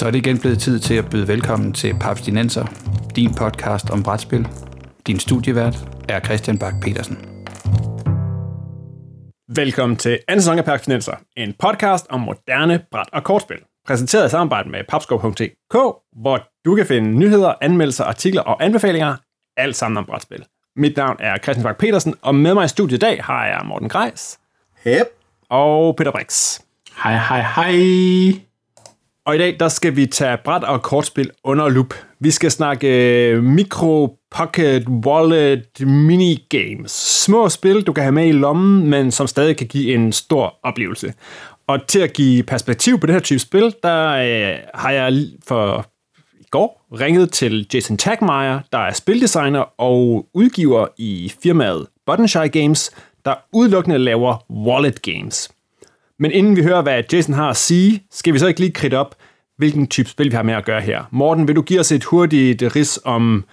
Så er det igen blevet tid til at byde velkommen til Papstinenser, din podcast om brætspil. Din studievært er Christian Bak petersen Velkommen til anden sæson af Papstinenser, en podcast om moderne bræt- og kortspil. Præsenteret i samarbejde med papskov.dk, hvor du kan finde nyheder, anmeldelser, artikler og anbefalinger, alt sammen om brætspil. Mit navn er Christian Bak petersen og med mig i studiet i dag har jeg Morten Greis. Hep. Og Peter Brix. Hej, hej, hej. Og i dag, der skal vi tage bræt og kortspil under lup. Vi skal snakke øh, micro, pocket, wallet, minigames. Små spil, du kan have med i lommen, men som stadig kan give en stor oplevelse. Og til at give perspektiv på det her type spil, der øh, har jeg for i går ringet til Jason Tagmeyer, der er spildesigner og udgiver i firmaet Buttonshy Games, der udelukkende laver wallet games. Men inden vi hører, hvad Jason har at sige, skal vi så ikke lige kridte op, hvilken type spil vi har med at gøre her. Morten, vil du give os et hurtigt ris om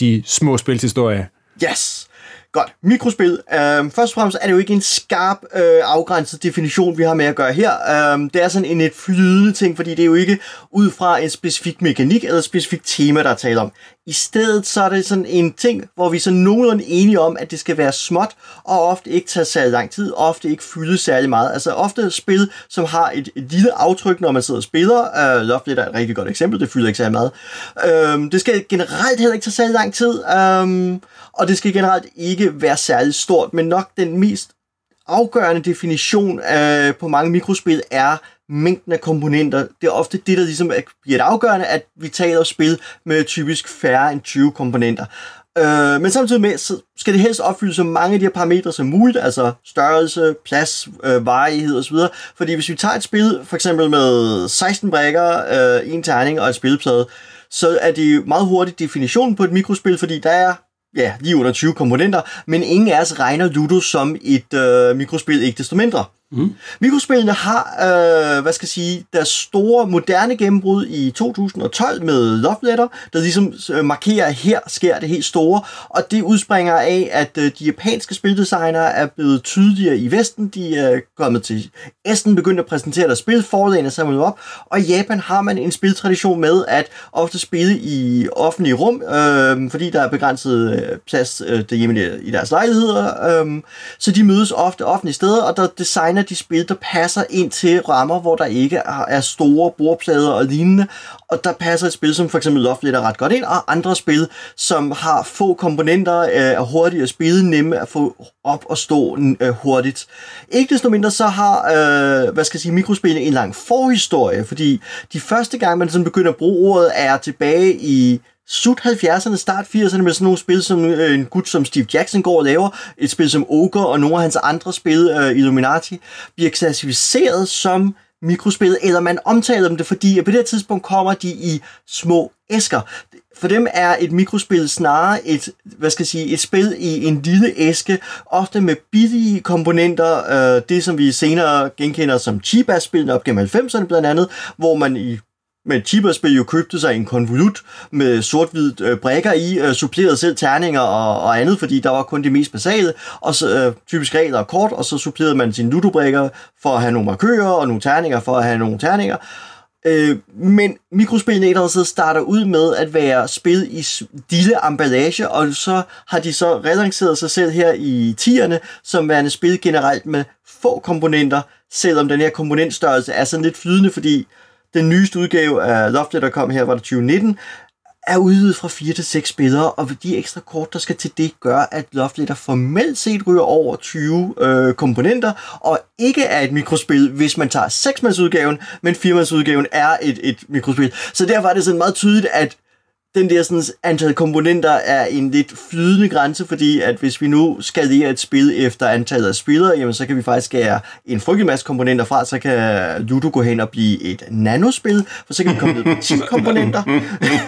de små spilshistorier? Yes. Godt. Mikrospil. Øhm, først og fremmest er det jo ikke en skarp, øh, afgrænset definition, vi har med at gøre her. Øhm, det er sådan en et flydende ting, fordi det er jo ikke ud fra en specifik mekanik eller et specifikt tema, der er tale om. I stedet så er det sådan en ting, hvor vi så nogenlunde enige om, at det skal være småt, og ofte ikke tage særlig lang tid, ofte ikke fylde særlig meget. Altså ofte spil, som har et, et lille aftryk, når man sidder og spiller. Øh, Lovely er et rigtig godt eksempel, det fylder ikke særlig meget. Øhm, det skal generelt heller ikke tage særlig lang tid, øhm, og det skal generelt ikke være særlig stort, men nok den mest afgørende definition øh, på mange mikrospil er mængden af komponenter. Det er ofte det, der ligesom bliver det afgørende, at vi taler om spil med typisk færre end 20 komponenter. Øh, men samtidig med, så skal det helst opfylde så mange af de her parametre som muligt, altså størrelse, plads, øh, varighed osv. Fordi hvis vi tager et spil, for eksempel med 16 brækker, øh, en terning og et spilplade, så er det meget hurtigt definitionen på et mikrospil, fordi der er ja, lige under 20 komponenter, men ingen af os regner Ludo som et øh, mikrospil, ikke desto mindre. Mm. Mikrospillene har, øh, hvad skal jeg sige, deres store moderne gennembrud i 2012 med Love Letter, der ligesom øh, markerer, at her sker det helt store, og det udspringer af, at øh, de japanske spildesignere er blevet tydeligere i Vesten, de er kommet til Esten, begyndt at præsentere deres spil, forlagene er samlet op, og i Japan har man en spiltradition med at ofte spille i offentlige rum, øh, fordi der er begrænset øh, plads øh, derhjemme i deres lejligheder, øh, så de mødes ofte offentlige steder, og der designer de spil, der passer ind til rammer, hvor der ikke er store bordplader og lignende, og der passer et spil som for eksempel Love ret godt ind, og andre spil, som har få komponenter, øh, er hurtige at spille, nemme at få op og stå øh, hurtigt. Ikke desto mindre så har, øh, hvad skal jeg sige, mikrospil en lang forhistorie, fordi de første gang, man sådan begynder at bruge ordet, er tilbage i slut 70'erne, start 80'erne med sådan nogle spil, som øh, en gut som Steve Jackson går og laver, et spil som Ogre og nogle af hans andre spil, øh, Illuminati, bliver klassificeret som mikrospil, eller man omtaler dem det, fordi på det her tidspunkt kommer de i små æsker. For dem er et mikrospil snarere et, hvad skal jeg sige, et spil i en lille æske, ofte med billige komponenter, øh, det som vi senere genkender som cheap spil op gennem 90'erne blandt andet, hvor man i men Chibas blev jo købte sig en konvolut med sort-hvid øh, brækker i, øh, supplerede selv terninger og, og andet, fordi der var kun det mest basale, og så øh, typisk regler og kort, og så supplerede man sine ludobrækker for at have nogle markører, og nogle terninger for at have nogle terninger. Øh, men mikrospillene et eller starter ud med at være spil i lille emballage, og så har de så relanceret sig selv her i 10'erne som værende spil generelt med få komponenter, selvom den her komponentstørrelse er sådan lidt flydende, fordi den nyeste udgave af Loftet, der kom her, var det 2019, er udvidet fra 4 til 6 spillere, og de ekstra kort, der skal til det, gør, at Love formelt set ryger over 20 øh, komponenter, og ikke er et mikrospil, hvis man tager 6 udgaven, men 4 udgaven er et, et mikrospil. Så derfor er det sådan meget tydeligt, at den der sådan, antal komponenter er en lidt flydende grænse, fordi at hvis vi nu skalerer et spil efter antallet af spillere, jamen så kan vi faktisk skære en frygtelig masse komponenter fra, så kan Ludo gå hen og blive et nanospil, for så kan vi komme ned på 10 komponenter.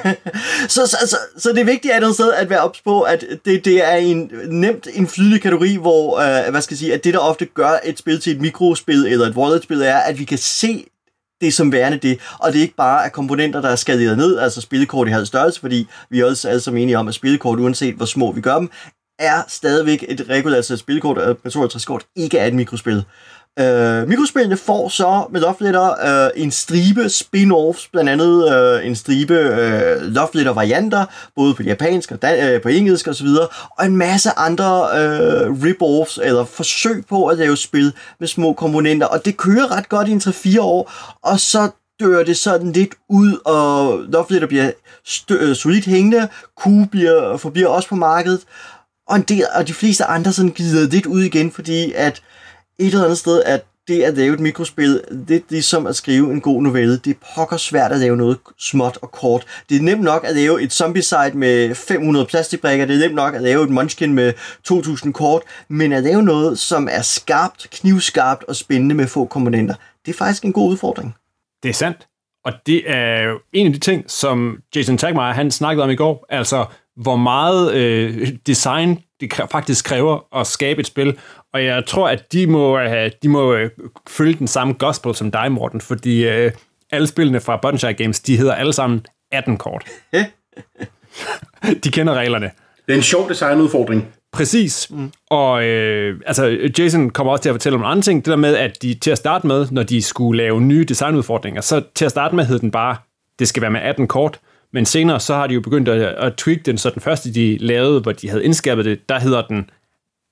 så, så, så, så det er vigtigt at, sted at være ops på, at det, det er en nemt en flydende kategori, hvor uh, hvad skal jeg sige, at det der ofte gør et spil til et mikrospil eller et wallet-spil er, at vi kan se det er som værende det. Og det er ikke bare af komponenter, der er skaleret ned, altså spillekort i halv størrelse, fordi vi er også alle sammen enige om, at spillekort, uanset hvor små vi gør dem, er stadigvæk et regulært spillekort, og 52 kort ikke er et mikrospil. Øh, mikrospillene får så med Love Letter øh, en stribe spin-offs, blandt andet øh, en stribe øh, Love Letter varianter, både på japansk og dan- øh, på engelsk osv., og en masse andre øh, rip-offs eller forsøg på at lave spil med små komponenter, og det kører ret godt i en 3-4 år, og så dør det sådan lidt ud, og Love Letter bliver stø- øh, solidt hængende, Q bliver, forbliver også på markedet, og en del og de fleste andre sådan glider lidt ud igen, fordi at et eller andet sted, at det at lave et mikrospil, det er ligesom at skrive en god novelle. Det er pokker svært at lave noget småt og kort. Det er nemt nok at lave et zombie-site med 500 plastikbrikker. Det er nemt nok at lave et munchkin med 2000 kort. Men at lave noget, som er skarpt, knivskarpt og spændende med få komponenter, det er faktisk en god udfordring. Det er sandt. Og det er jo en af de ting, som Jason Tagmeier, han snakkede om i går. Altså, hvor meget øh, design det faktisk kræver at skabe et spil. Og jeg tror, at de må, have, de må øh, følge den samme gospel som dig, Morten, fordi øh, alle spillene fra Buttonshire Games, de hedder alle sammen 18 kort. de kender reglerne. Det er en sjov designudfordring. Præcis. Mm. Og øh, altså, Jason kommer også til at fortælle om andre ting. Det der med, at de til at starte med, når de skulle lave nye designudfordringer, så til at starte med hed den bare, det skal være med 18 kort. Men senere, så har de jo begyndt at, at tweak den, så den første, de lavede, hvor de havde indskærpet det, der hedder den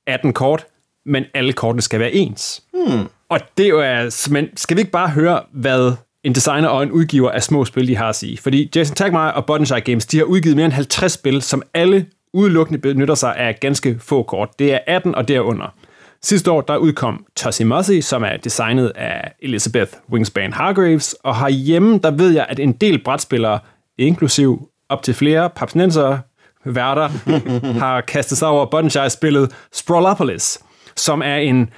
18 kort, men alle kortene skal være ens. Hmm. Og det er jo, men skal vi ikke bare høre, hvad en designer og en udgiver af små spil, de har at sige? Fordi Jason Tagmeier og Buttonshire Games, de har udgivet mere end 50 spil, som alle udelukkende benytter sig af ganske få kort. Det er 18 og derunder. Sidste år der udkom Tossy Mossy, som er designet af Elizabeth Wingspan Hargraves, og herhjemme der ved jeg, at en del brætspillere, inklusiv op til flere papsnenser værter, har kastet sig over Buttonshire-spillet Sprawlopolis, som er en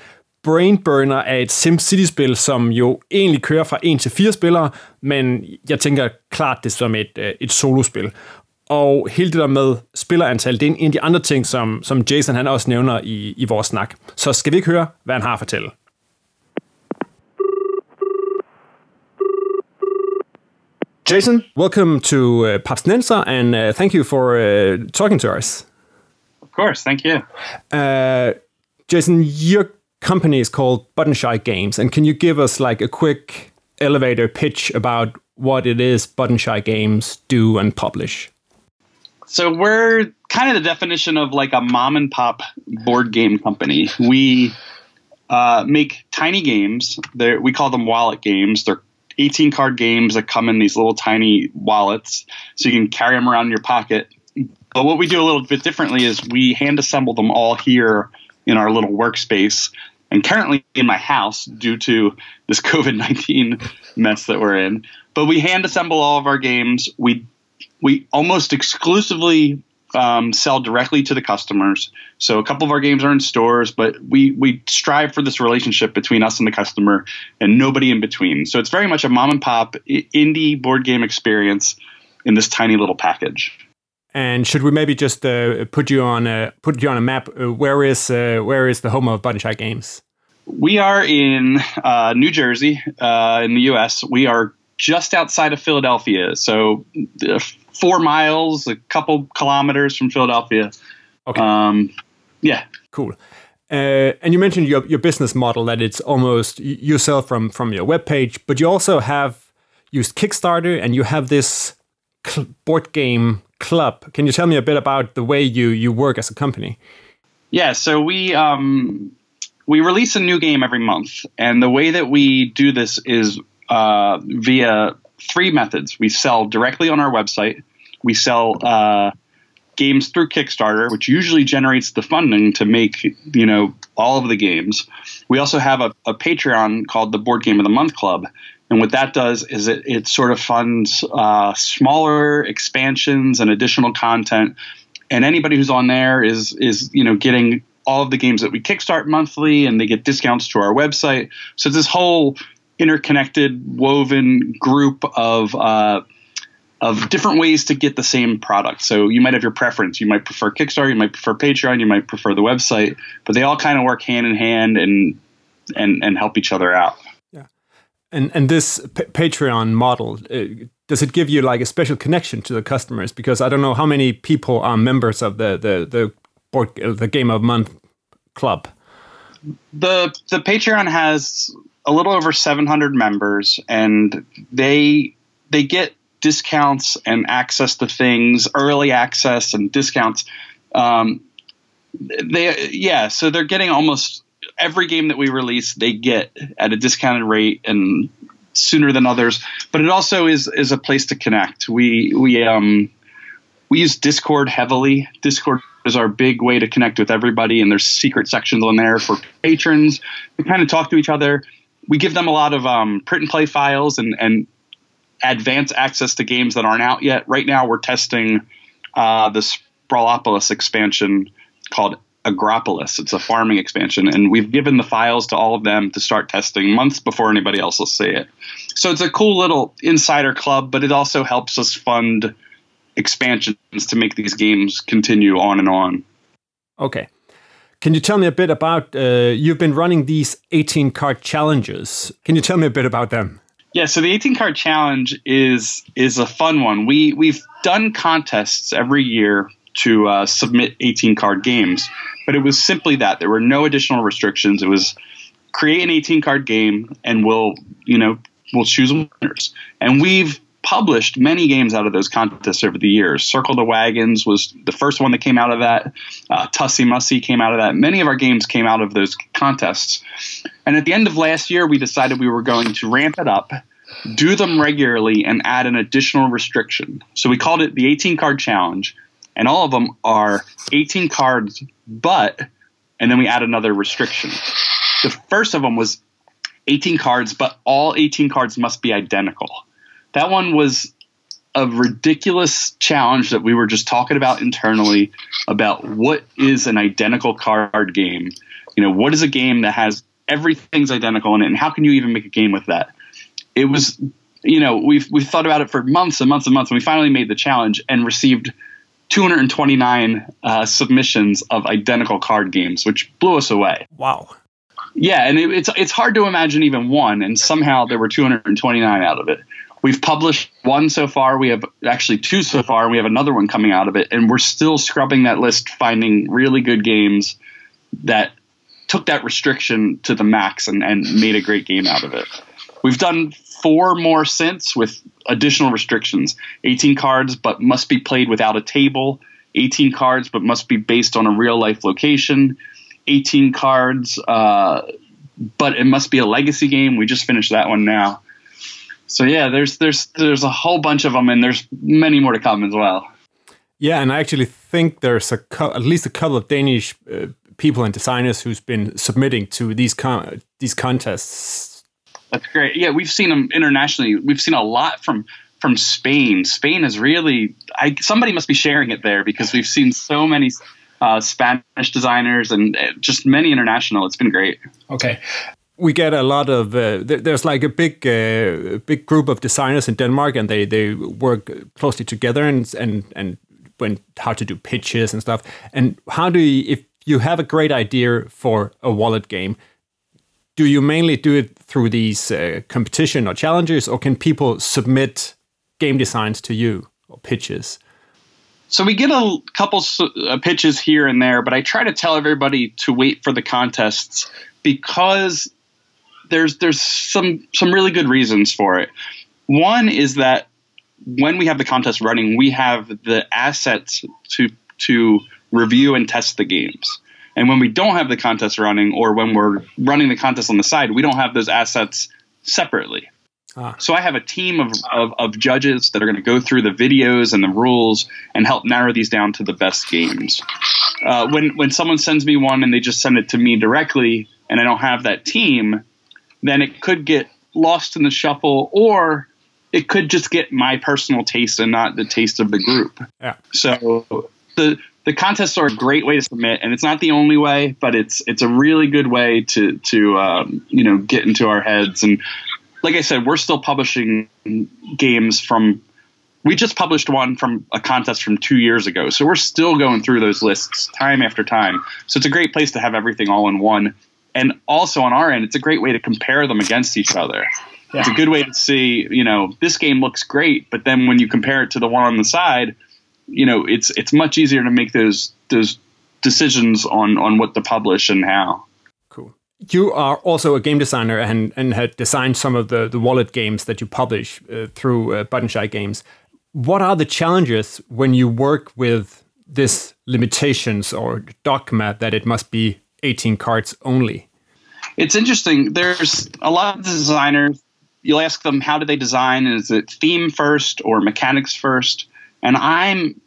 brainburner af et SimCity-spil, som jo egentlig kører fra 1 til 4 spillere, men jeg tænker klart det som et, øh, et solospil. Og hele det der med spillerantal, det er en af de andre ting, som, som Jason han også nævner i, i vores snak. Så skal vi ikke høre, hvad han har at fortælle? Jason, welcome to uh, Papsnenser, and uh, thank you for uh, talking to us. Of course, thank you. Uh, Jason, your company is called Buttonshy Games, and can you give us like a quick elevator pitch about what it is Buttonshy Games do and publish? So we're kind of the definition of like a mom and pop board game company. We uh, make tiny games. They're, we call them wallet games. They're 18 card games that come in these little tiny wallets, so you can carry them around in your pocket. But what we do a little bit differently is we hand assemble them all here in our little workspace. And currently in my house due to this COVID 19 mess that we're in. But we hand assemble all of our games. We we almost exclusively um, sell directly to the customers. So a couple of our games are in stores, but we we strive for this relationship between us and the customer, and nobody in between. So it's very much a mom and pop indie board game experience in this tiny little package. And should we maybe just uh, put you on a put you on a map? Uh, where is uh, where is the home of Buttonshire Games? We are in uh, New Jersey, uh, in the U.S. We are just outside of Philadelphia, so uh, four miles, a couple kilometers from Philadelphia. Okay. Um, yeah. Cool. Uh, and you mentioned your, your business model that it's almost you sell from from your webpage, but you also have used Kickstarter and you have this cl- board game club. Can you tell me a bit about the way you you work as a company? Yeah, so we um, we release a new game every month, and the way that we do this is uh, via three methods. We sell directly on our website. We sell uh, games through Kickstarter, which usually generates the funding to make you know all of the games. We also have a, a Patreon called the Board Game of the Month Club, and what that does is it, it sort of funds uh, smaller expansions and additional content. And anybody who's on there is is you know getting all of the games that we kickstart monthly, and they get discounts to our website. So it's this whole interconnected, woven group of uh, of different ways to get the same product. So you might have your preference. You might prefer Kickstarter, you might prefer Patreon, you might prefer the website, but they all kind of work hand in hand and and and help each other out. And and this P- Patreon model. Uh, does it give you like a special connection to the customers? Because I don't know how many people are members of the the the board, the Game of Month club. the the Patreon has a little over 700 members, and they they get discounts and access to things, early access and discounts. Um, they yeah, so they're getting almost every game that we release. They get at a discounted rate and sooner than others. But it also is is a place to connect. We we um we use Discord heavily. Discord is our big way to connect with everybody, and there's secret sections on there for patrons. We kind of talk to each other. We give them a lot of um, print and play files and and advance access to games that aren't out yet. Right now, we're testing uh, the Sprawlopolis expansion called Agropolis. It's a farming expansion, and we've given the files to all of them to start testing months before anybody else will see it. So it's a cool little insider club, but it also helps us fund expansions to make these games continue on and on. Okay. Can you tell me a bit about? Uh, you've been running these 18 card challenges. Can you tell me a bit about them? Yeah, so the 18 card challenge is is a fun one. We we've done contests every year to uh, submit 18 card games, but it was simply that there were no additional restrictions. It was create an 18 card game and we'll you know we'll choose winners. And we've published many games out of those contests over the years. Circle the Wagons was the first one that came out of that. Uh, Tussie Mussie came out of that. Many of our games came out of those contests. And at the end of last year, we decided we were going to ramp it up, do them regularly, and add an additional restriction. So we called it the 18 card challenge. And all of them are 18 cards, but, and then we add another restriction. The first of them was 18 cards, but all 18 cards must be identical that one was a ridiculous challenge that we were just talking about internally about what is an identical card game. You know, what is a game that has everything's identical in it, and how can you even make a game with that? It was, you know, we've we've thought about it for months and months and months, and we finally made the challenge and received 229 uh, submissions of identical card games, which blew us away. Wow. Yeah, and it, it's it's hard to imagine even one, and somehow there were 229 out of it. We've published one so far. We have actually two so far. We have another one coming out of it, and we're still scrubbing that list, finding really good games that took that restriction to the max and, and made a great game out of it. We've done four more since with additional restrictions 18 cards, but must be played without a table, 18 cards, but must be based on a real life location, 18 cards, uh, but it must be a legacy game. We just finished that one now. So yeah, there's there's there's a whole bunch of them, and there's many more to come as well. Yeah, and I actually think there's a co- at least a couple of Danish uh, people and designers who's been submitting to these con- these contests. That's great. Yeah, we've seen them internationally. We've seen a lot from from Spain. Spain is really I, somebody must be sharing it there because we've seen so many uh, Spanish designers and uh, just many international. It's been great. Okay we get a lot of uh, there's like a big uh, big group of designers in Denmark and they they work closely together and and and when how to do pitches and stuff and how do you if you have a great idea for a wallet game do you mainly do it through these uh, competition or challenges or can people submit game designs to you or pitches so we get a couple uh, pitches here and there but i try to tell everybody to wait for the contests because there's there's some some really good reasons for it. One is that when we have the contest running, we have the assets to to review and test the games. And when we don't have the contest running, or when we're running the contest on the side, we don't have those assets separately. Ah. So I have a team of, of, of judges that are going to go through the videos and the rules and help narrow these down to the best games. Uh, when when someone sends me one and they just send it to me directly, and I don't have that team, then it could get lost in the shuffle or it could just get my personal taste and not the taste of the group. Yeah. So the the contests are a great way to submit, and it's not the only way, but it's it's a really good way to to um, you know get into our heads. And like I said, we're still publishing games from. We just published one from a contest from two years ago, so we're still going through those lists time after time. So it's a great place to have everything all in one and also on our end, it's a great way to compare them against each other. Yeah. It's a good way to see, you know, this game looks great, but then when you compare it to the one on the side, you know, it's it's much easier to make those those decisions on on what to publish and how. Cool. you are also a game designer and, and had designed some of the, the wallet games that you publish uh, through uh, Button Shy Games. What are the challenges when you work with this limitations or dogma that it must be 18 cards only? It's interesting. There's a lot of designers. You'll ask them how do they design? Is it theme first or mechanics first? And I'm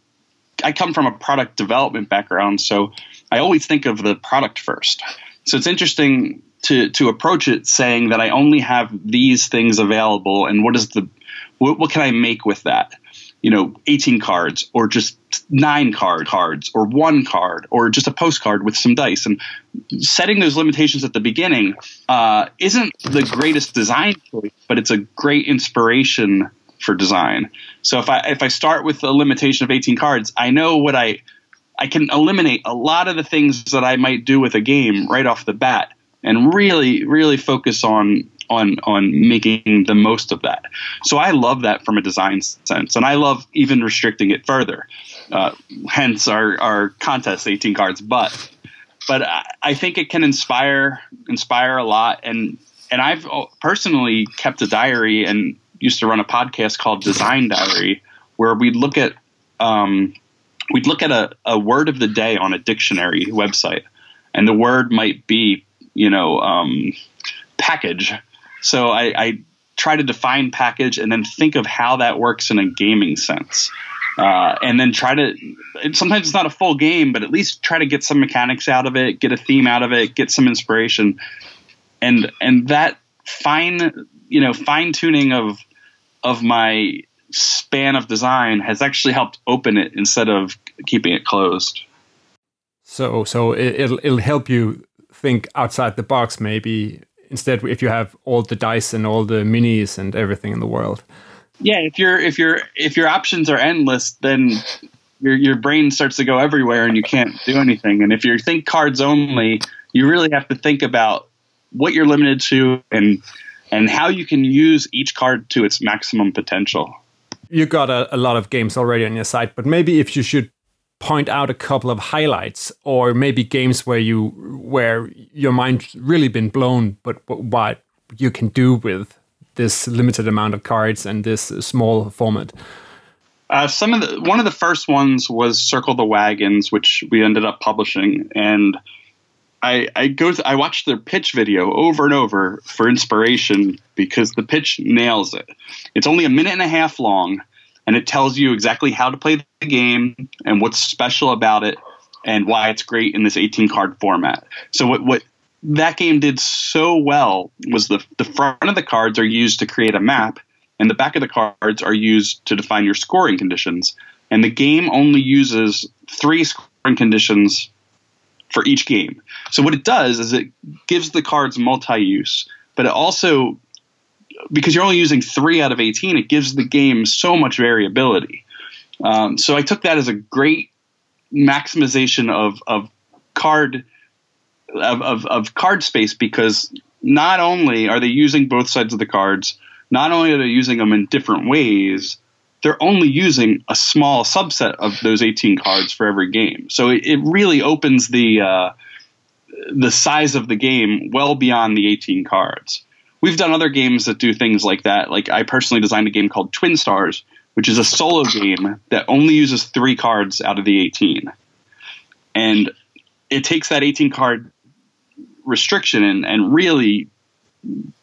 I come from a product development background, so I always think of the product first. So it's interesting to to approach it saying that I only have these things available, and what is the what, what can I make with that? You know, 18 cards, or just nine card cards, or one card, or just a postcard with some dice, and setting those limitations at the beginning uh, isn't the greatest design choice, but it's a great inspiration for design. So if I if I start with a limitation of 18 cards, I know what I I can eliminate a lot of the things that I might do with a game right off the bat and really really focus on on on making the most of that. So I love that from a design sense, and I love even restricting it further. Uh, hence our our contest 18 cards, but but I think it can inspire inspire a lot, and and I've personally kept a diary and used to run a podcast called Design Diary, where we'd look at um, we'd look at a, a word of the day on a dictionary website, and the word might be you know um, package. So I, I try to define package and then think of how that works in a gaming sense. Uh, and then try to sometimes it's not a full game but at least try to get some mechanics out of it get a theme out of it get some inspiration and and that fine you know fine tuning of of my span of design has actually helped open it instead of keeping it closed. So, so it, will it'll help you think outside the box, maybe instead if you have all the dice and all the minis and everything in the world. Yeah, if your if your if your options are endless, then your your brain starts to go everywhere and you can't do anything. And if you think cards only, you really have to think about what you're limited to and and how you can use each card to its maximum potential. You got a, a, lot of games already on your site, but maybe if you should point out a couple of highlights or maybe games where you where your mind's really been blown, but, but what you can do with this limited amount of cards and this small format. Uh, some of the one of the first ones was Circle the Wagons, which we ended up publishing, and I, I go th- I watch their pitch video over and over for inspiration because the pitch nails it. It's only a minute and a half long, and it tells you exactly how to play the game and what's special about it and why it's great in this 18 card format. So what what that game did so well was the the front of the cards are used to create a map, and the back of the cards are used to define your scoring conditions. And the game only uses three scoring conditions for each game. So what it does is it gives the cards multi-use, but it also because you're only using three out of 18, it gives the game so much variability. Um, so I took that as a great maximization of of card of, of, of card space because not only are they using both sides of the cards, not only are they using them in different ways, they're only using a small subset of those 18 cards for every game. So it, it really opens the uh, the size of the game well beyond the 18 cards. We've done other games that do things like that. Like I personally designed a game called Twin Stars, which is a solo game that only uses three cards out of the 18. And it takes that 18 card restriction and, and really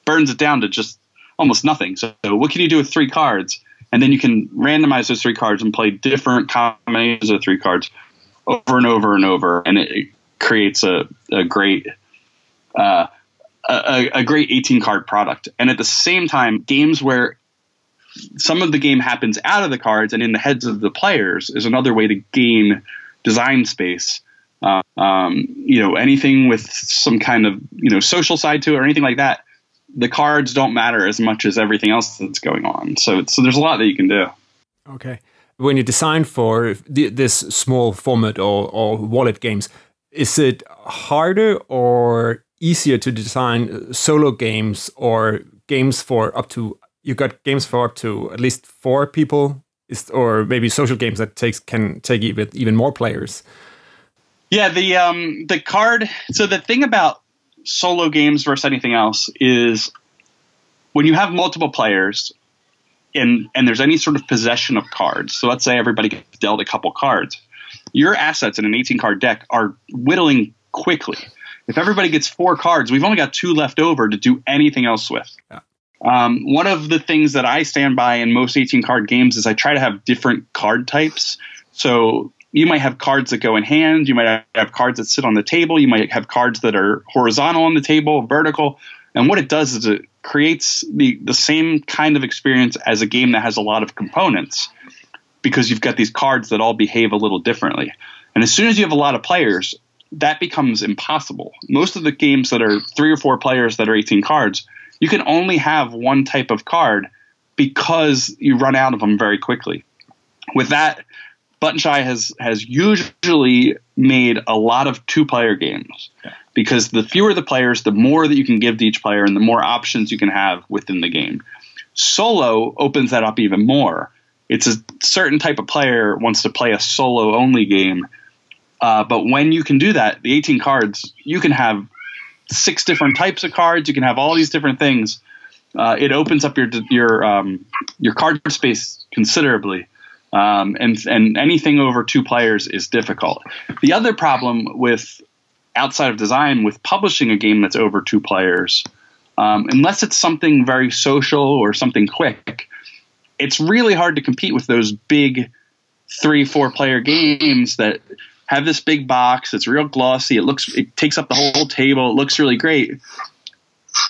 burns it down to just almost nothing. So, what can you do with three cards? And then you can randomize those three cards and play different combinations of three cards over and over and over, and it, creates a, a great uh, a, a great 18 card product. And at the same time, games where some of the game happens out of the cards and in the heads of the players is another way to gain design space. Uh, um, you know, anything with some kind of you know social side to it or anything like that the cards don't matter as much as everything else that's going on. So, so there's a lot that you can do. Okay. When you design for this small format or, or wallet games, is it harder or easier to design solo games or games for up to you got games for up to at least four people is, or maybe social games that takes can take even even more players yeah the um the card so the thing about solo games versus anything else is when you have multiple players and and there's any sort of possession of cards. So let's say everybody gets dealt a couple cards. Your assets in an 18 card deck are whittling quickly. If everybody gets four cards, we've only got two left over to do anything else with. Yeah. Um, one of the things that I stand by in most 18 card games is I try to have different card types. So you might have cards that go in hand, you might have cards that sit on the table, you might have cards that are horizontal on the table, vertical. And what it does is it creates the, the same kind of experience as a game that has a lot of components because you've got these cards that all behave a little differently. And as soon as you have a lot of players, that becomes impossible. Most of the games that are three or four players that are 18 cards, you can only have one type of card because you run out of them very quickly. With that, Button Shy has has usually made a lot of two player games because the fewer the players, the more that you can give to each player, and the more options you can have within the game. Solo opens that up even more. It's a certain type of player wants to play a solo only game, uh, but when you can do that, the 18 cards, you can have six different types of cards. You can have all these different things. Uh, it opens up your your um, your card space considerably. Um, and and anything over two players is difficult. The other problem with outside of design with publishing a game that's over two players, um, unless it's something very social or something quick, it's really hard to compete with those big three four player games that have this big box. It's real glossy. It looks it takes up the whole table. It looks really great.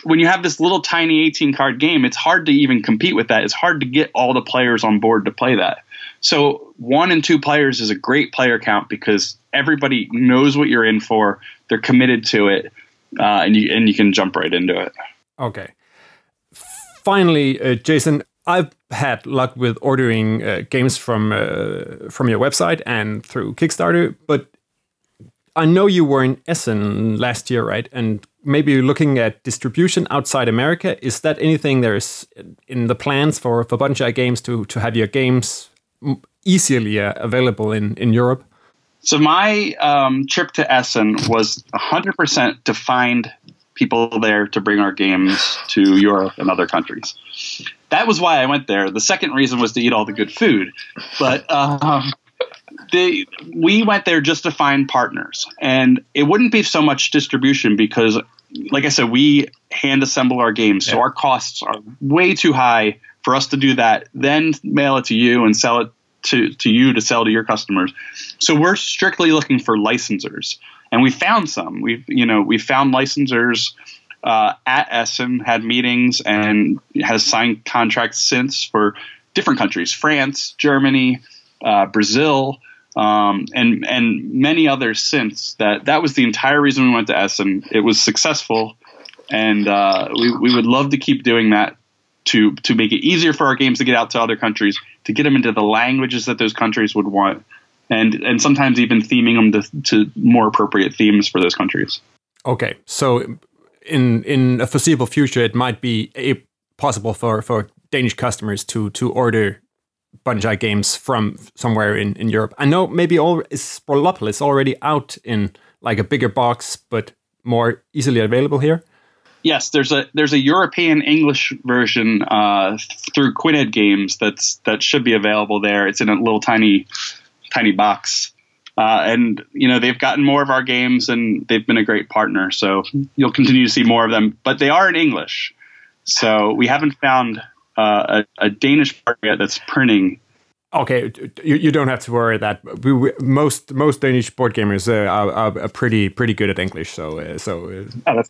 When you have this little tiny 18 card game, it's hard to even compete with that. It's hard to get all the players on board to play that. So one and two players is a great player count because everybody knows what you're in for. They're committed to it, uh, and you and you can jump right into it. Okay. Finally, uh, Jason, I've had luck with ordering uh, games from uh, from your website and through Kickstarter, but I know you were in Essen last year, right? And maybe looking at distribution outside America. Is that anything there's in the plans for for Button Games to to have your games easily uh, available in, in Europe? So my um, trip to Essen was 100% to find people there to bring our games to Europe and other countries. That was why I went there. The second reason was to eat all the good food. But um, they, we went there just to find partners. And it wouldn't be so much distribution because, like I said, we hand assemble our games. So our costs are way too high for us to do that, then mail it to you and sell it to, to you to sell to your customers. So we're strictly looking for licensors, and we found some. We've you know we found licensors uh, at Essen, had meetings, and has signed contracts since for different countries: France, Germany, uh, Brazil. Um, and and many others since that that was the entire reason we went to Essen. It was successful, and uh, we we would love to keep doing that to to make it easier for our games to get out to other countries, to get them into the languages that those countries would want, and and sometimes even theming them to, to more appropriate themes for those countries. Okay, so in in a foreseeable future, it might be a, possible for for Danish customers to to order Shy games from somewhere in, in Europe. I know maybe all is Sprolopolis already out in like a bigger box, but more easily available here yes, there's a there's a European English version uh, through Quinhead Games that's that should be available there. It's in a little tiny tiny box. Uh, and you know they've gotten more of our games and they've been a great partner. So you'll continue to see more of them but they are in english. So we haven't found uh, a, a, danish part yet that's printing. Okay you, you don't have to worry that. We, we, most most danish board gamers uh, are, are, pretty pretty good at english. So uh, so uh, oh,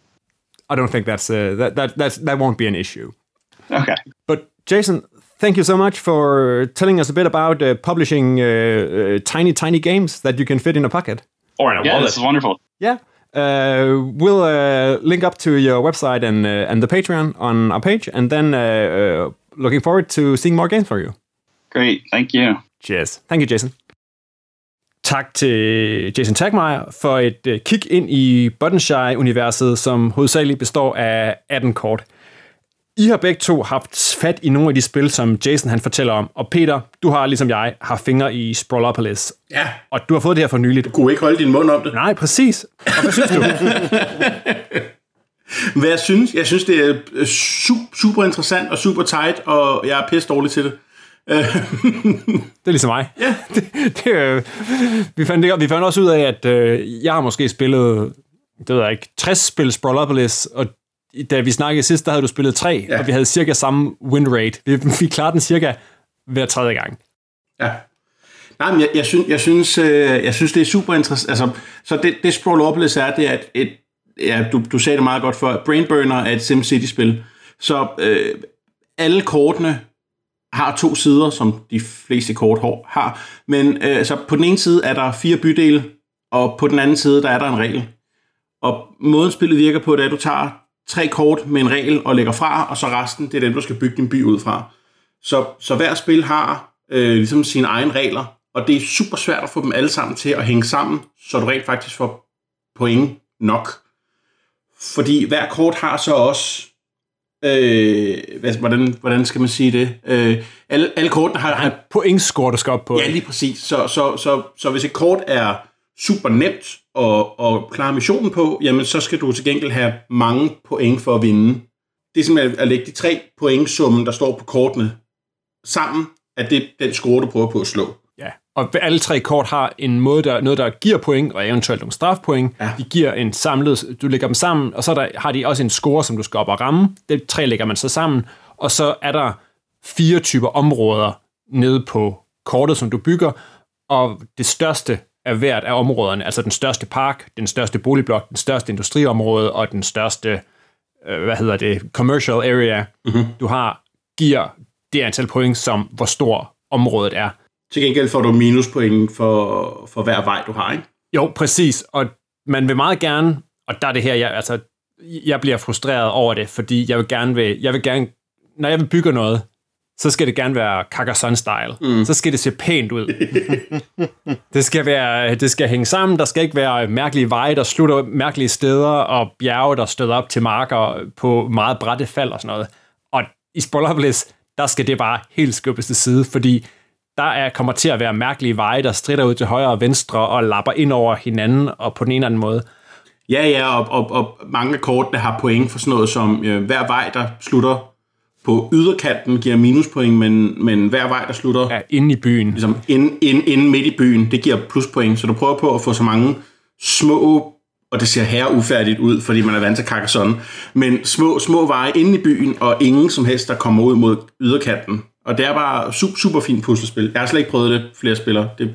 I don't think that's uh, that that that's, that won't be an issue. Okay. But Jason, thank you so much for telling us a bit about uh, publishing uh, uh tiny tiny games that you can fit in a pocket or in a yeah, wallet. This is wonderful. Yeah. Uh, we'll uh, link up to your website and and the Patreon on our page, and then looking forward to seeing more games for you. Great, thank you. Cheers. Thank you, Jason. Tak til Jason Tagmeyer for et uh, kig ind i Button Shy-universet, som hovedsageligt består af 18 kort. I har begge to haft fat i nogle af de spil, som Jason han fortæller om. Og Peter, du har ligesom jeg, har fingre i Sprawlopolis. Ja. Og du har fået det her for nyligt. Du kunne ikke holde din mund om det. Nej, præcis. Og hvad synes du? Hvad jeg synes, jeg synes, det er øh, super, super interessant og super tight, og jeg er pisse dårlig til det. Det er ligesom mig. Ja. det, det, øh, vi, fandt, det, vi fandt også ud af, at øh, jeg har måske spillet, det ved jeg ikke, 60 spil Sprawlopolis, og da vi snakkede sidst, der havde du spillet 3, ja. og vi havde cirka samme win rate. Vi, vi klarede den cirka hver tredje gang. Ja. Nej, men jeg, jeg, synes, jeg, synes, øh, jeg synes, det er super interessant. Altså, så det, det Sprawlopolis er, det er et, et ja, du, du sagde det meget godt før, Brainburner er et SimCity-spil. Så øh, alle kortene har to sider, som de fleste kort har. Men øh, så på den ene side er der fire bydele, og på den anden side, der er der en regel. Og måden spillet virker på, det er, at du tager tre kort med en regel og lægger fra, og så resten, det er dem, du skal bygge din by ud fra. Så, så hver spil har øh, ligesom sine egne regler, og det er super svært at få dem alle sammen til at hænge sammen, så du rent faktisk får point nok. Fordi hver kort har så også Øh, hvad, hvordan, hvordan skal man sige det? Øh, alle, alle kortene har... har pointscore, du skal op på. Ja, lige præcis. Så, så, så, så hvis et kort er super nemt at, at klare missionen på, jamen så skal du til gengæld have mange point for at vinde. Det er simpelthen at lægge de tre pointsummen, der står på kortene, sammen, at det den score, du prøver på at slå. Og alle tre kort har en måde, der, noget, der giver point, og eventuelt nogle strafpoint. Ja. De giver en samlet, du lægger dem sammen, og så der, har de også en score, som du skal op og ramme. Det tre lægger man så sammen, og så er der fire typer områder nede på kortet, som du bygger, og det største af hvert af områderne, altså den største park, den største boligblok, den største industriområde og den største, øh, hvad hedder det, commercial area, mm-hmm. du har, giver det antal point, som hvor stor området er. Til gengæld får du minuspoint for, for hver vej, du har, ikke? Jo, præcis. Og man vil meget gerne, og der er det her, jeg, altså, jeg bliver frustreret over det, fordi jeg vil gerne, vil, jeg vil gerne når jeg vil bygge noget, så skal det gerne være Carcassonne-style. Mm. Så skal det se pænt ud. det, skal være, det skal hænge sammen. Der skal ikke være mærkelige veje, der slutter mærkelige steder, og bjerge, der støder op til marker på meget brætte fald og sådan noget. Og i Spollerbliss, der skal det bare helt skubbes til side, fordi der er, kommer til at være mærkelige veje, der strider ud til højre og venstre og lapper ind over hinanden og på den ene eller anden måde. Ja, ja, og, og, og mange af kortene har point for sådan noget som øh, hver vej, der slutter på yderkanten, giver minuspoint, men, men hver vej, der slutter... Ja, inde i byen. Ligesom inde, inde, inde midt i byen, det giver pluspoint. Så du prøver på at få så mange små og det ser her ufærdigt ud, fordi man er vant til Carcassonne, men små, små veje inde i byen, og ingen som helst, der kommer ud mod yderkanten. Og det er bare super, super fint puslespil. Jeg har slet ikke prøvet det flere spillere. Det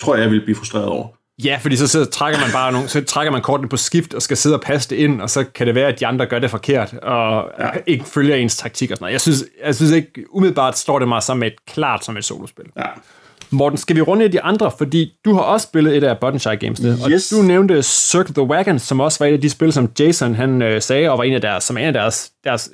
tror jeg, jeg vil blive frustreret over. Ja, fordi så, så trækker man bare nogle, så trækker man kortene på skift og skal sidde og passe det ind, og så kan det være, at de andre gør det forkert, og ja. ikke følger ens taktik og sådan noget. Jeg synes, jeg synes ikke, umiddelbart står det mig som et klart som et solospil. Ja. Morten, skal vi runde de andre? Fordi du har også spillet et af Button Shy Games, yes. og du nævnte Circle the Wagon, som også var et af de spil, som Jason han øh, sagde, og var en af deres, som en af deres, deres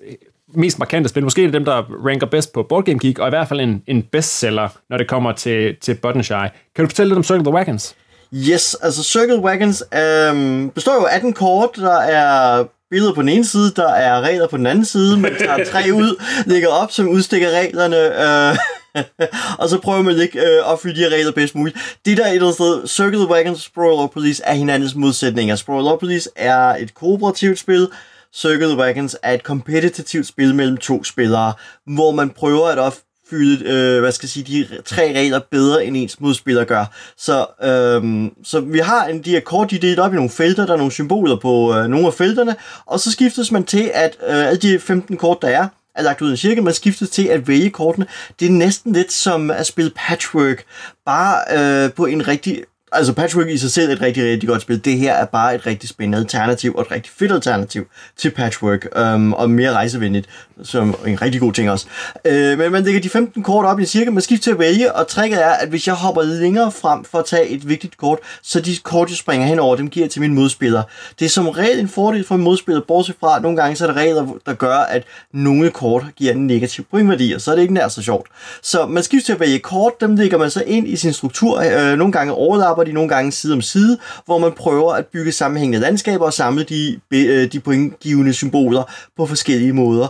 mest markante spil. Måske af dem, der ranker bedst på Board Game Geek, og i hvert fald en, en bestseller, når det kommer til, til Button Shy. Kan du fortælle lidt om Circle the Wagons? Yes, altså Circle Wagons øhm, består jo af 18 kort, der er billeder på den ene side, der er regler på den anden side, man tager tre ud, lægger op, som udstikker reglerne, øh, og så prøver man ikke øh, at opfylde de regler bedst muligt. Det der er et eller andet sted, Circle Wagons og Sprawl Police er hinandens modsætninger. Sprawl Police er et kooperativt spil, Circle Wagons er et kompetitivt spil mellem to spillere, hvor man prøver at opfylde, øh, hvad skal jeg sige, de tre regler bedre, end ens modspiller gør. Så, øh, så vi har en, de her kort, de er delt op i nogle felter, der er nogle symboler på øh, nogle af felterne, og så skiftes man til, at øh, alle de 15 kort, der er, er lagt ud i en cirkel, man skiftes til at vælge kortene. Det er næsten lidt som at spille patchwork, bare øh, på en rigtig altså Patchwork i sig selv er et rigtig, rigtig godt spil. Det her er bare et rigtig spændende alternativ, og et rigtig fedt alternativ til Patchwork, øhm, og mere rejsevenligt, som en rigtig god ting også. Øh, men man lægger de 15 kort op i en cirkel, man skifter til at vælge, og tricket er, at hvis jeg hopper længere frem for at tage et vigtigt kort, så de kort, jeg springer henover, dem giver jeg til min modspiller. Det er som regel en fordel for en modspiller, bortset fra, at nogle gange så er der regler, der gør, at nogle kort giver en negativ pointværdi, og så er det ikke nær så sjovt. Så man skifter til at vælge kort, dem lægger man så ind i sin struktur. øh, nogle gange overlapper de nogle gange side om side, hvor man prøver at bygge sammenhængende landskaber og samle de, øh, de pointgivende symboler på forskellige måder.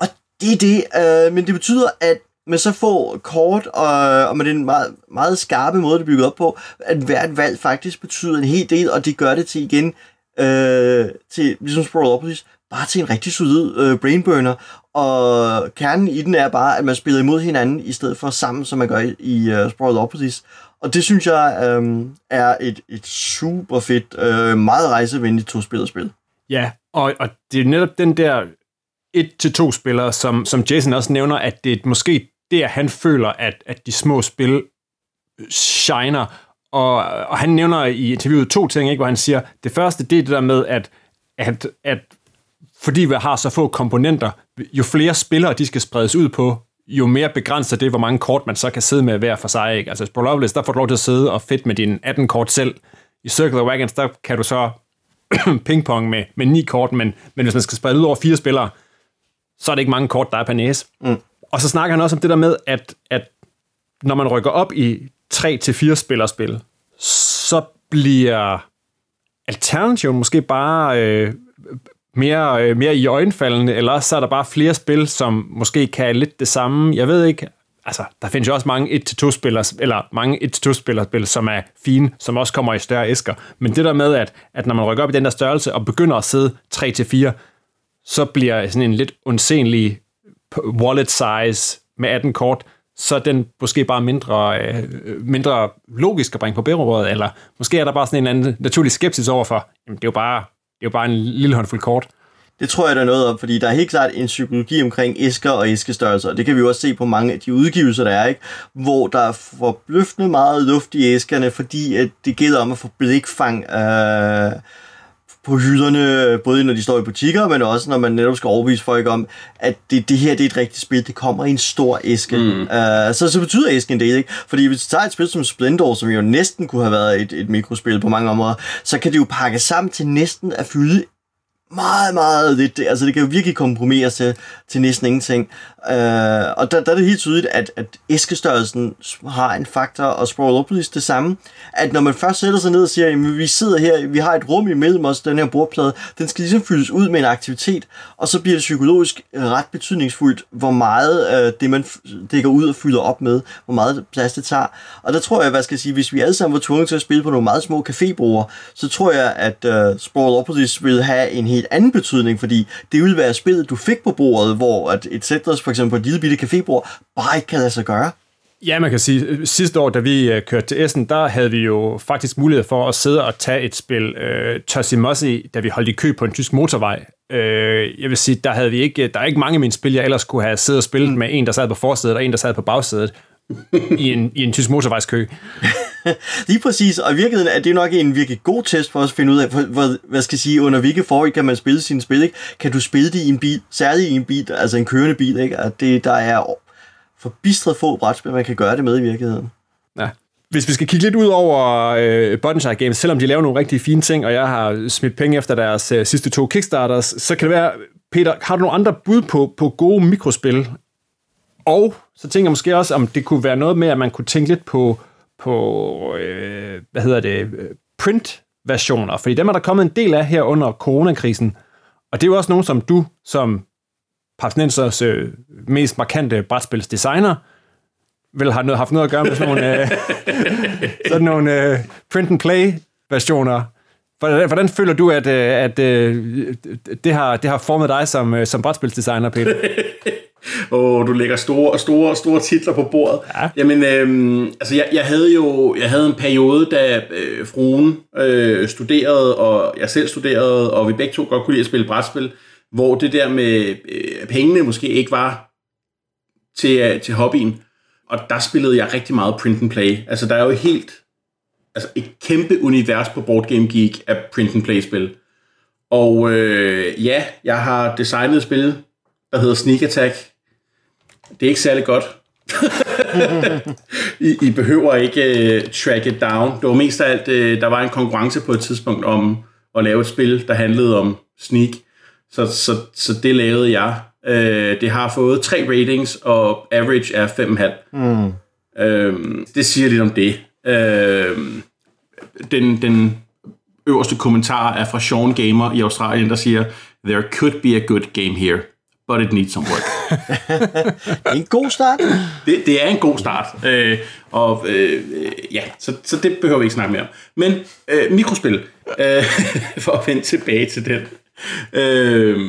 Og det er det, øh, men det betyder, at med så få kort, og, og med den meget, meget skarpe måde, det er bygget op på, at hvert valg faktisk betyder en hel del, og det gør det til igen øh, til, ligesom Sprawlopolis, bare til en rigtig solid øh, brainburner, og kernen i den er bare, at man spiller imod hinanden, i stedet for sammen, som man gør i, i øh, uh, Sprawlopolis. Og det synes jeg øh, er et, et super fedt, øh, meget rejsevenligt to-spillerspil. Ja, og, og det er netop den der et til to spillere, som, som Jason også nævner, at det er måske der, han føler, at, at de små spil øh, shiner. Og, og han nævner i interviewet to ting, ikke, hvor han siger, det første, det er det der med, at, at, at fordi vi har så få komponenter, jo flere spillere de skal spredes ud på, jo mere begrænser det, hvor mange kort man så kan sidde med hver for sig. Ikke? Altså i Sprawlopolis, der får du lov til at sidde og fedt med dine 18 kort selv. I Circle of Wagons, der kan du så pingpong med, med 9 kort, men, men hvis man skal sprede ud over fire spillere, så er det ikke mange kort, der er på næse. Mm. Og så snakker han også om det der med, at, at når man rykker op i 3-4 spillerspil, så bliver alternativen måske bare øh, mere, øh, mere i øjenfaldende, eller så er der bare flere spil, som måske kan lidt det samme. Jeg ved ikke, altså, der findes jo også mange 1-2 spillere, eller mange 1-2 spillerspil, som er fine, som også kommer i større æsker. Men det der med, at, at når man rykker op i den der størrelse og begynder at sidde 3-4, så bliver sådan en lidt unsenlig wallet size med 18 kort, så er den måske bare mindre, øh, mindre logisk at bringe på bærebordet, eller måske er der bare sådan en anden naturlig skepsis overfor, jamen det er jo bare, er jo bare en lille håndfuld kort. Det tror jeg, der er noget om, fordi der er helt klart en psykologi omkring æsker og æskestørrelser, og det kan vi jo også se på mange af de udgivelser, der er, ikke? hvor der er forbløffende meget luft i æskerne, fordi at det gælder om at få blikfang øh, på hylderne, både når de står i butikker, men også når man netop skal overbevise folk om, at det, det her det er et rigtigt spil, det kommer i en stor æske. Mm. Uh, så, så betyder æsken en del, ikke? Fordi hvis du tager et spil som Splendor, som jo næsten kunne have været et, et mikrospil på mange områder, så kan det jo pakke sammen til næsten at fylde meget, meget lidt. Altså, det kan jo virkelig kompromis til, til næsten ingenting. Øh, og der, der er det helt tydeligt, at, at æskestørrelsen har en faktor, og Sprawlopolis det samme. At når man først sætter sig ned og siger, at vi sidder her, vi har et rum imellem os, den her bordplade, den skal ligesom fyldes ud med en aktivitet, og så bliver det psykologisk ret betydningsfuldt, hvor meget øh, det, man dækker ud og fylder op med, hvor meget plads det tager. Og der tror jeg, hvad skal jeg sige, hvis vi alle sammen var tvunget til at spille på nogle meget små cafébroer, så tror jeg, at øh, uh, Sprawlopolis vil have en helt anden betydning, fordi det ville være spillet, du fik på bordet, hvor at et Settlers for eksempel på et lille bitte cafébord bare ikke kan lade sig gøre. Ja, man kan sige, sidste år, da vi øh, kørte til Essen, der havde vi jo faktisk mulighed for at sidde og tage et spil uh, Tossy Mossy, da vi holdt i kø på en tysk motorvej. Uh, jeg vil sige, der havde vi ikke, der er ikke mange af mine spil, jeg ellers kunne have siddet og spillet mm. med en, der sad på forsædet, og en, der sad på bagsædet i en, i en tysk motorvejskø. Lige præcis, og i virkeligheden er det nok en virkelig god test for os at finde ud af, hvad, hvad skal jeg sige, under hvilke forhold kan man spille sine spil, ikke? Kan du spille det i en bil, særligt i en bil, altså en kørende bil, ikke? At det, der er forbistret få brætspil, man kan gøre det med i virkeligheden. Ja. Hvis vi skal kigge lidt ud over øh, Buttonshire Games, selvom de laver nogle rigtig fine ting, og jeg har smidt penge efter deres øh, sidste to Kickstarters, så kan det være, Peter, har du nogle andre bud på, på gode mikrospil? Og så tænker jeg måske også, om det kunne være noget med, at man kunne tænke lidt på på, øh, hvad hedder det, print-versioner, fordi dem er der kommet en del af her under coronakrisen, og det er jo også nogen, som du, som Papsnensers øh, mest markante brætspilsdesigner, vel har noget, haft noget at gøre med sådan nogle, øh, sådan nogle øh, print-and-play-versioner. Hvordan, hvordan føler du, at, øh, at, at øh, det, har, det har formet dig som, øh, som brætspilsdesigner, Peter? og du lægger store, store, store titler på bordet. Ja. Jamen, øhm, altså jeg, jeg havde jo jeg havde en periode, da øh, fruen øh, studerede, og jeg selv studerede, og vi begge to godt kunne lide at spille brætspil, hvor det der med øh, pengene måske ikke var til, øh, til hobbyen. Og der spillede jeg rigtig meget print and play. Altså der er jo helt, altså et kæmpe univers på Board Game Geek af print and play spil. Og øh, ja, jeg har designet et spil, der hedder Sneak Attack, det er ikke særlig godt. I, I behøver ikke uh, track it down. Det var mest af alt, uh, der var en konkurrence på et tidspunkt om at lave et spil, der handlede om sneak. Så, så, så det lavede jeg. Uh, det har fået tre ratings, og average er 5,5. Mm. Uh, det siger lidt om det. Uh, den, den øverste kommentar er fra Sean Gamer i Australien, der siger, There could be a good game here but it needs some work. en god start. Det, det er en god start. Øh, og øh, ja, så, så det behøver vi ikke snakke mere om. Men øh, mikrospil, øh, for at vende tilbage til den. øh,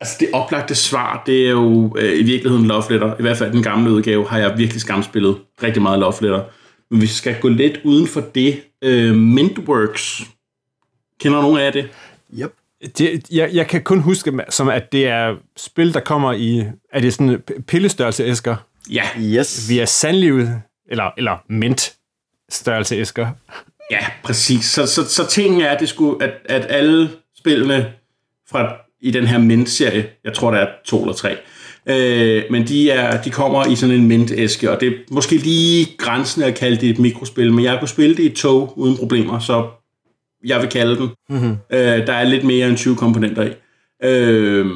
altså det oplagte svar, det er jo øh, i virkeligheden Love Letter. I hvert fald den gamle udgave har jeg virkelig skamspillet rigtig meget Love Letter. Men vi skal gå lidt uden for det. Øh, Mintworks. Kender nogen af det? Yep. Det, jeg, jeg kan kun huske, som at det er spil, der kommer i... Er det sådan pillestørrelse æsker? Ja. Yes. Vi er sandlivet, eller, eller mint størrelse æsker. Ja, præcis. Så, så, så tingen er, at, det skulle, at, at alle spillene fra i den her mint-serie, jeg tror, der er to eller tre, øh, men de, er, de kommer i sådan en mint-æske, og det er måske lige grænsen at kalde det et mikrospil, men jeg kunne spille det i tog uden problemer, så jeg vil kalde den. Mm-hmm. Øh, der er lidt mere end 20 komponenter i. Øh,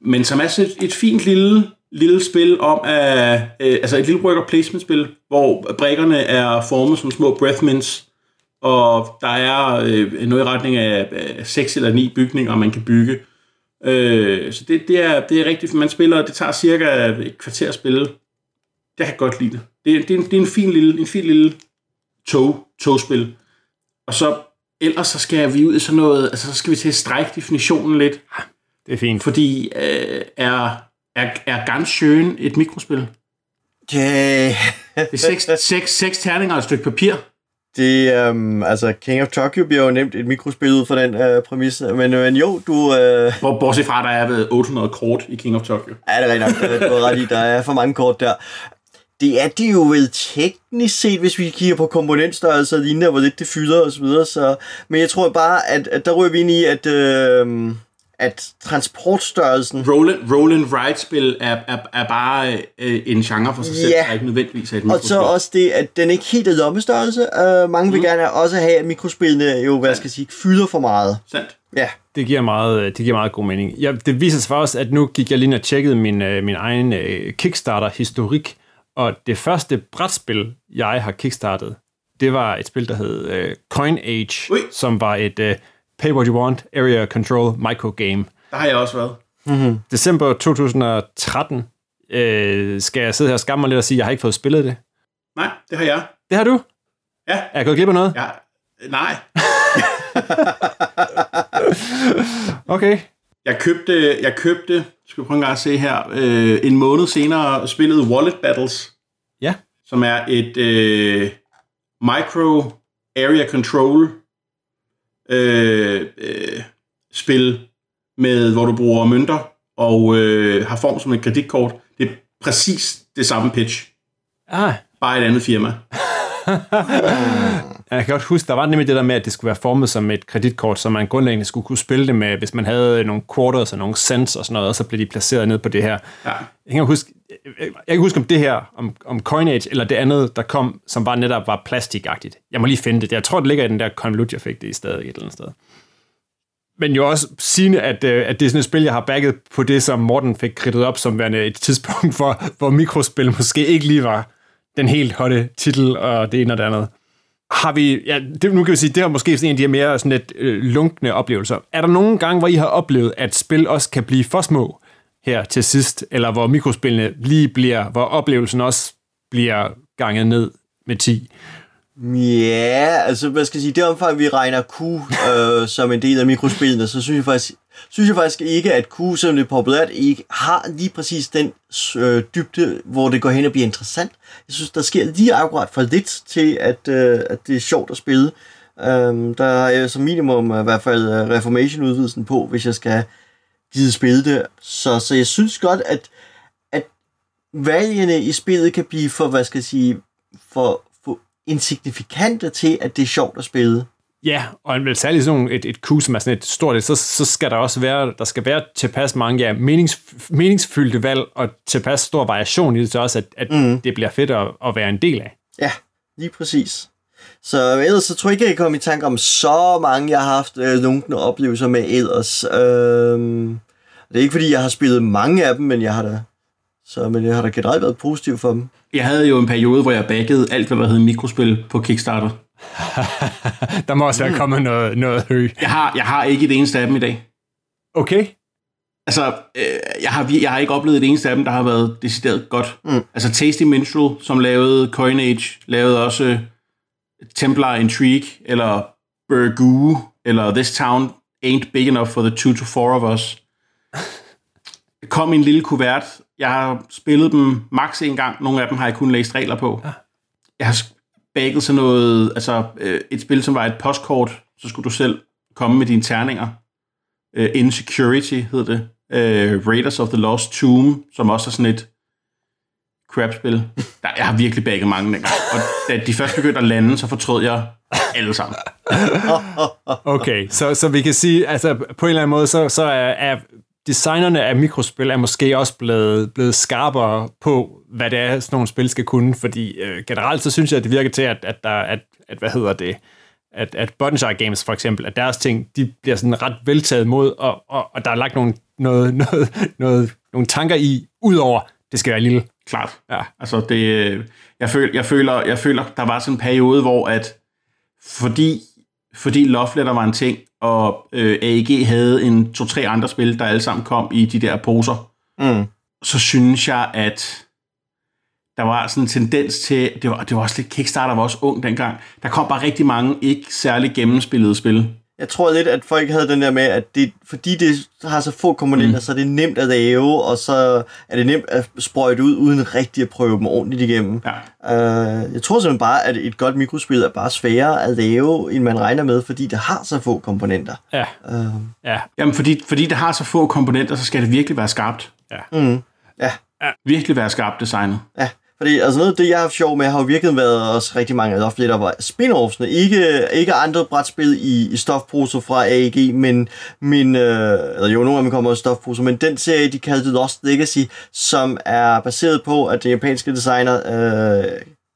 men som er sådan et, et fint lille, lille spil om, at, øh, altså et lille worker placement spil, hvor brækkerne er formet som små breath mints, og der er øh, noget i retning af øh, 6 eller 9 bygninger, man kan bygge. Øh, så det, det, er, det er rigtigt, man spiller, det tager cirka et kvarter at spille. Det kan jeg godt lide det. Det, det, er, en, det er en fin lille, en fin lille tog, togspil. Og så ellers så skal vi ud i sådan noget, altså så skal vi til at strække definitionen lidt. Det er fint. Fordi øh, er, er, er ganz schön et mikrospil? Yeah. Det er seks, seks, seks terninger og et stykke papir. Det, øhm, altså King of Tokyo bliver jo nemt et mikrospil ud fra den øh, præmis, men, men jo, du... Øh, Hvor bortset fra, der er ved 800 kort i King of Tokyo. Ja, det er rigtig nok, du har ret i, der er for mange kort der. Det er det jo vel teknisk set, hvis vi kigger på komponentstørrelse og lignende, hvor lidt det fylder osv. Så, videre, så, men jeg tror bare, at, at der ryger vi ind i, at... Øh, at transportstørrelsen... Roll, roll and ride-spil er, er, er bare øh, en genre for sig selv, Ja. der ikke nødvendigvis er et Og mikrospil. så også det, at den ikke helt er lommestørrelse. Uh, mange vil gerne også have, at mikrospillene jo, hvad skal jeg sige, fylder for meget. Sandt. Ja, Det giver meget, det giver meget god mening. Ja, det viser sig for os, at nu gik jeg lige ind og tjekkede min, øh, min egen øh, Kickstarter-historik, og det første brætspil, jeg har kickstartet, det var et spil, der hed øh, Coin Age, Ui. som var et øh, pay what you want, area control microgame. Der har jeg også været. December 2013 øh, skal jeg sidde her og skamme mig lidt og sige, at jeg har ikke fået spillet det. Nej, det har jeg. Det har du? Ja. Er jeg gået glip af noget? ja. Nej. Okay. Jeg købte, jeg købte, skal vi prøve en gang at se her, øh, en måned senere spillet Wallet Battles, Ja. som er et øh, micro area control øh, øh, spil, med, hvor du bruger mønter og øh, har form som et kreditkort. Det er præcis det samme pitch, Ah, bare et andet firma. Jeg kan godt huske, der var nemlig det der med, at det skulle være formet som et kreditkort, så man grundlæggende skulle kunne spille det med, hvis man havde nogle quarters og nogle cents og sådan noget, og så blev de placeret ned på det her. Ja. Jeg kan huske, jeg kan huske om det her, om, om Coinage, eller det andet, der kom, som bare netop var plastikagtigt. Jeg må lige finde det. Jeg tror, det ligger i den der konvolut, jeg fik det i stedet et eller andet sted. Men jo også sigende, at, øh, at det er sådan et spil, jeg har bagget på det, som Morten fik kridtet op som værende et tidspunkt, hvor, hvor mikrospil måske ikke lige var den helt hotte titel, og det ene og det andet. Har vi, ja, det, nu kan vi sige, det er måske sådan en af de her mere sådan lidt øh, lunkne oplevelser. Er der nogle gange, hvor I har oplevet, at spil også kan blive for små her til sidst, eller hvor mikrospillene lige bliver, hvor oplevelsen også bliver ganget ned med 10? Ja, altså hvad skal jeg sige, det omfang vi regner Q øh, som en del af mikrospillene, så synes jeg faktisk, synes jeg faktisk ikke, at Q, som det er populært, ikke har lige præcis den øh, dybde, hvor det går hen og bliver interessant. Jeg synes, der sker lige akkurat for lidt til, at, øh, at det er sjovt at spille. Øh, der er øh, som minimum i hvert fald øh, Reformation-udvidelsen på, hvis jeg skal gide spille det. Så, så jeg synes godt, at, at valgene i spillet kan blive for, hvad skal jeg sige, for insignifikante til, at det er sjovt at spille. Ja, og en vel særligt sådan nogle- et, et Q, som er sådan et stort, et, så, så skal der også være, der skal være tilpas mange ja, menings, meningsfyldte valg, og tilpas stor variation i det, så også, at, at mm. det bliver fedt at, at være en del af. Ja, lige præcis. Så ellers så tror jeg ikke, jeg kan komme i tanke om så mange, jeg har haft øh, lunkne oplevelser med ellers. Øhm, det er ikke fordi, jeg har spillet mange af dem, men jeg har da, så, men jeg har da generelt været positiv for dem. Jeg havde jo en periode, hvor jeg baggede alt, hvad der hed mikrospil på Kickstarter. Der må også være kommet noget, noget hø. Jeg har, jeg har ikke et eneste af dem i dag. Okay. Altså, øh, jeg, har, jeg har ikke oplevet et eneste af dem, der har været decideret godt. Mm. Altså Tasty Minstrel, som lavede Coinage, lavede også Templar Intrigue, eller Burgoo, eller This Town. ain't big enough for the two to four of us. Det kom i en lille kuvert. Jeg har spillet dem max en gang. Nogle af dem har jeg kun læst regler på. Jeg har bagget sådan noget, altså øh, et spil, som var et postkort, så skulle du selv komme med dine terninger. Øh, Insecurity hed det. Øh, Raiders of the Lost Tomb, som også er sådan et crap-spil. Der, jeg har virkelig bagget mange dengang. Og da de først begyndte at lande, så fortrød jeg alle sammen. Okay, så, så vi kan sige, altså på en eller anden måde, så, så er, er designerne af mikrospil er måske også blevet, blevet skarpere på, hvad det er, sådan nogle spil skal kunne, fordi øh, generelt så synes jeg, at det virker til, at, at der at, at hvad hedder det, at, at Buttonshire Games for eksempel, at deres ting, de bliver sådan ret veltaget mod, og, og, og der er lagt nogle, noget, noget, noget, nogle tanker i, udover det skal være lille. Klart. Ja. Altså, det, jeg, føl, jeg, føler, jeg føler, der var sådan en periode, hvor at fordi, fordi Love Letter var en ting, og øh, AEG havde en to-tre andre spil, der alle sammen kom i de der poser, Mm. så synes jeg, at der var sådan en tendens til, det var, det var også lidt Kickstarter, var også ung dengang, der kom bare rigtig mange ikke særlig gennemspillede spil. Jeg tror lidt, at folk havde den der med, at det, fordi det har så få komponenter, mm. så er det nemt at lave, og så er det nemt at sprøjte ud, uden rigtig at prøve dem ordentligt igennem. Ja. Uh, jeg tror simpelthen bare, at et godt mikrospil er bare sværere at lave, end man regner med, fordi det har så få komponenter. Ja, Uh, ja, Jamen, fordi, fordi det har så få komponenter, så skal det virkelig være skarpt. mm, ja, Virkelig være skarpt designet. ja. Fordi altså noget af det, jeg har haft sjov med, har jo virkelig været også rigtig mange af Loflet, der var spin-offsene. Ikke, ikke andre brætspil i, i stofposer fra AEG, men, men øh, eller jo, nogle af dem kommer også i stofposer, men den serie, de kaldte Lost Legacy, som er baseret på, at den japanske designer øh,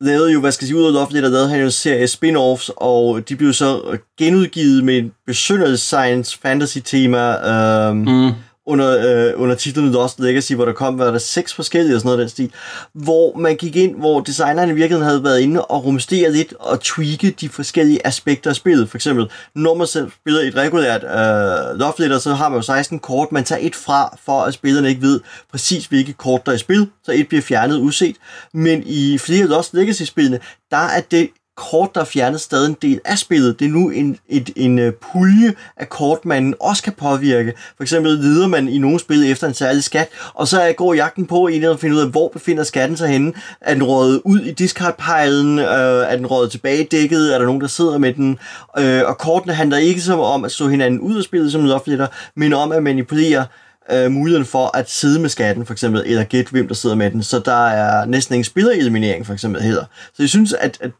lavede jo, hvad skal jeg sige, ud af Loflet, der lavede han jo en serie spin-offs, og de blev så genudgivet med en besynderligt science fantasy tema, øh, Mm under, øh, under titlen Lost Legacy, hvor der kom, var der seks forskellige og sådan noget den stil, hvor man gik ind, hvor designeren i virkeligheden havde været inde og rumstere lidt og tweake de forskellige aspekter af spillet. For eksempel, når man selv spiller et regulært øh, Love Letter, så har man jo 16 kort, man tager et fra, for at spillerne ikke ved præcis, hvilke kort der er i spil, så et bliver fjernet uset. Men i flere Lost Legacy-spillene, der er det kort, der er fjernet, stadig en del af spillet. Det er nu en, et, en øh, pulje af kort, man også kan påvirke. For eksempel lider man i nogle spil efter en særlig skat, og så går jagten på en at finde ud af, hvor befinder skatten sig henne. Er den rådet ud i discardpejlen? Øh, er den rådet tilbage i dækket? Er der nogen, der sidder med den? Øh, og kortene handler ikke som om at slå hinanden ud af spillet som lofletter, men om at manipulere øh, muligheden for at sidde med skatten, for eksempel, eller gætte, hvem der sidder med den. Så der er næsten ingen spillereliminering, for eksempel, hedder. Så jeg synes, at, at,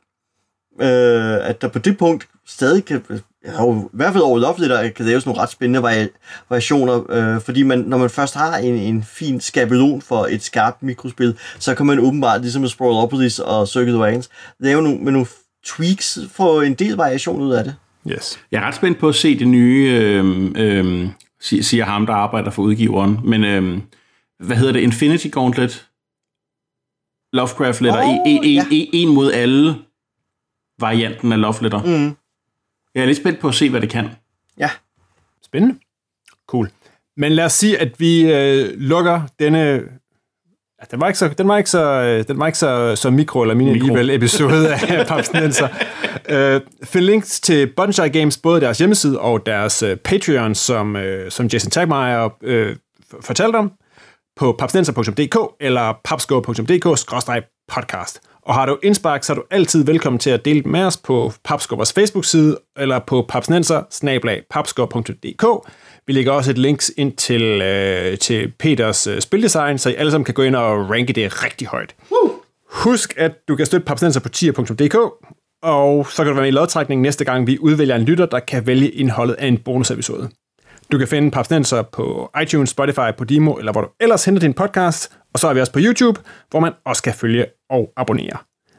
øh, at der på det punkt stadig kan, ja, jo, i hvert fald over Love Letter, kan laves nogle ret spændende vari- variationer, øh, fordi man, når man først har en, en fin skabelon for et skarpt mikrospil, så kan man åbenbart, ligesom med Sprawlopolis og Circuit Wagons, lave nogle, med nogle tweaks for en del variation ud af det. yes. Jeg er ret spændt på at se det nye, øh, øh, siger, ham, der arbejder for udgiveren, men øh, hvad hedder det, Infinity Gauntlet? Lovecraft Letter, oh, en, en, ja. en, en mod alle varianten af Love Letter. Mm. Jeg er lidt spændt på at se, hvad det kan. Ja. Spændende. Cool. Men lad os sige, at vi øh, lukker denne... Ja, den var ikke så, den var ikke så, øh, den var ikke så, så mikro eller mini Mikro. alligevel episode af Papsnenser. Øh, find links til Bunshire Games, både deres hjemmeside og deres øh, Patreon, som, øh, som Jason Tagmeyer øh, fortalte om, på papsnenser.dk eller papsko.dk-podcast. Og har du indspark, så er du altid velkommen til at dele med os på Papskubbers Facebook-side eller på papsnenser Vi lægger også et links ind til, øh, til Peters øh, spildesign, så I alle sammen kan gå ind og ranke det rigtig højt. Husk, at du kan støtte Papsnenser på tier.dk, og så kan du være med i lodtrækningen næste gang, vi udvælger en lytter, der kan vælge indholdet af en bonusepisode. Du kan finde Papsnenser på iTunes, Spotify, Podimo, eller hvor du ellers henter din podcast. Og så er vi også på YouTube, hvor man også kan følge og abonnere.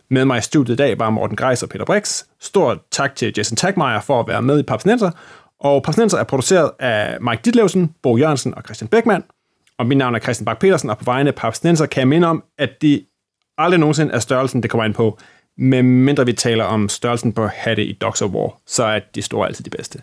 Med mig i studiet i dag var Morten Greis og Peter Brix. Stort tak til Jason Tagmeier for at være med i Papsnenser. Og Papsnenser er produceret af Mike Ditlevsen, Bo Jørgensen og Christian Beckmann. Og mit navn er Christian Bak petersen og på vegne af Papsnenser kan jeg minde om, at det aldrig nogensinde er størrelsen, det kommer ind på, medmindre vi taler om størrelsen på hatte i Dogs of War, så er de store altid de bedste.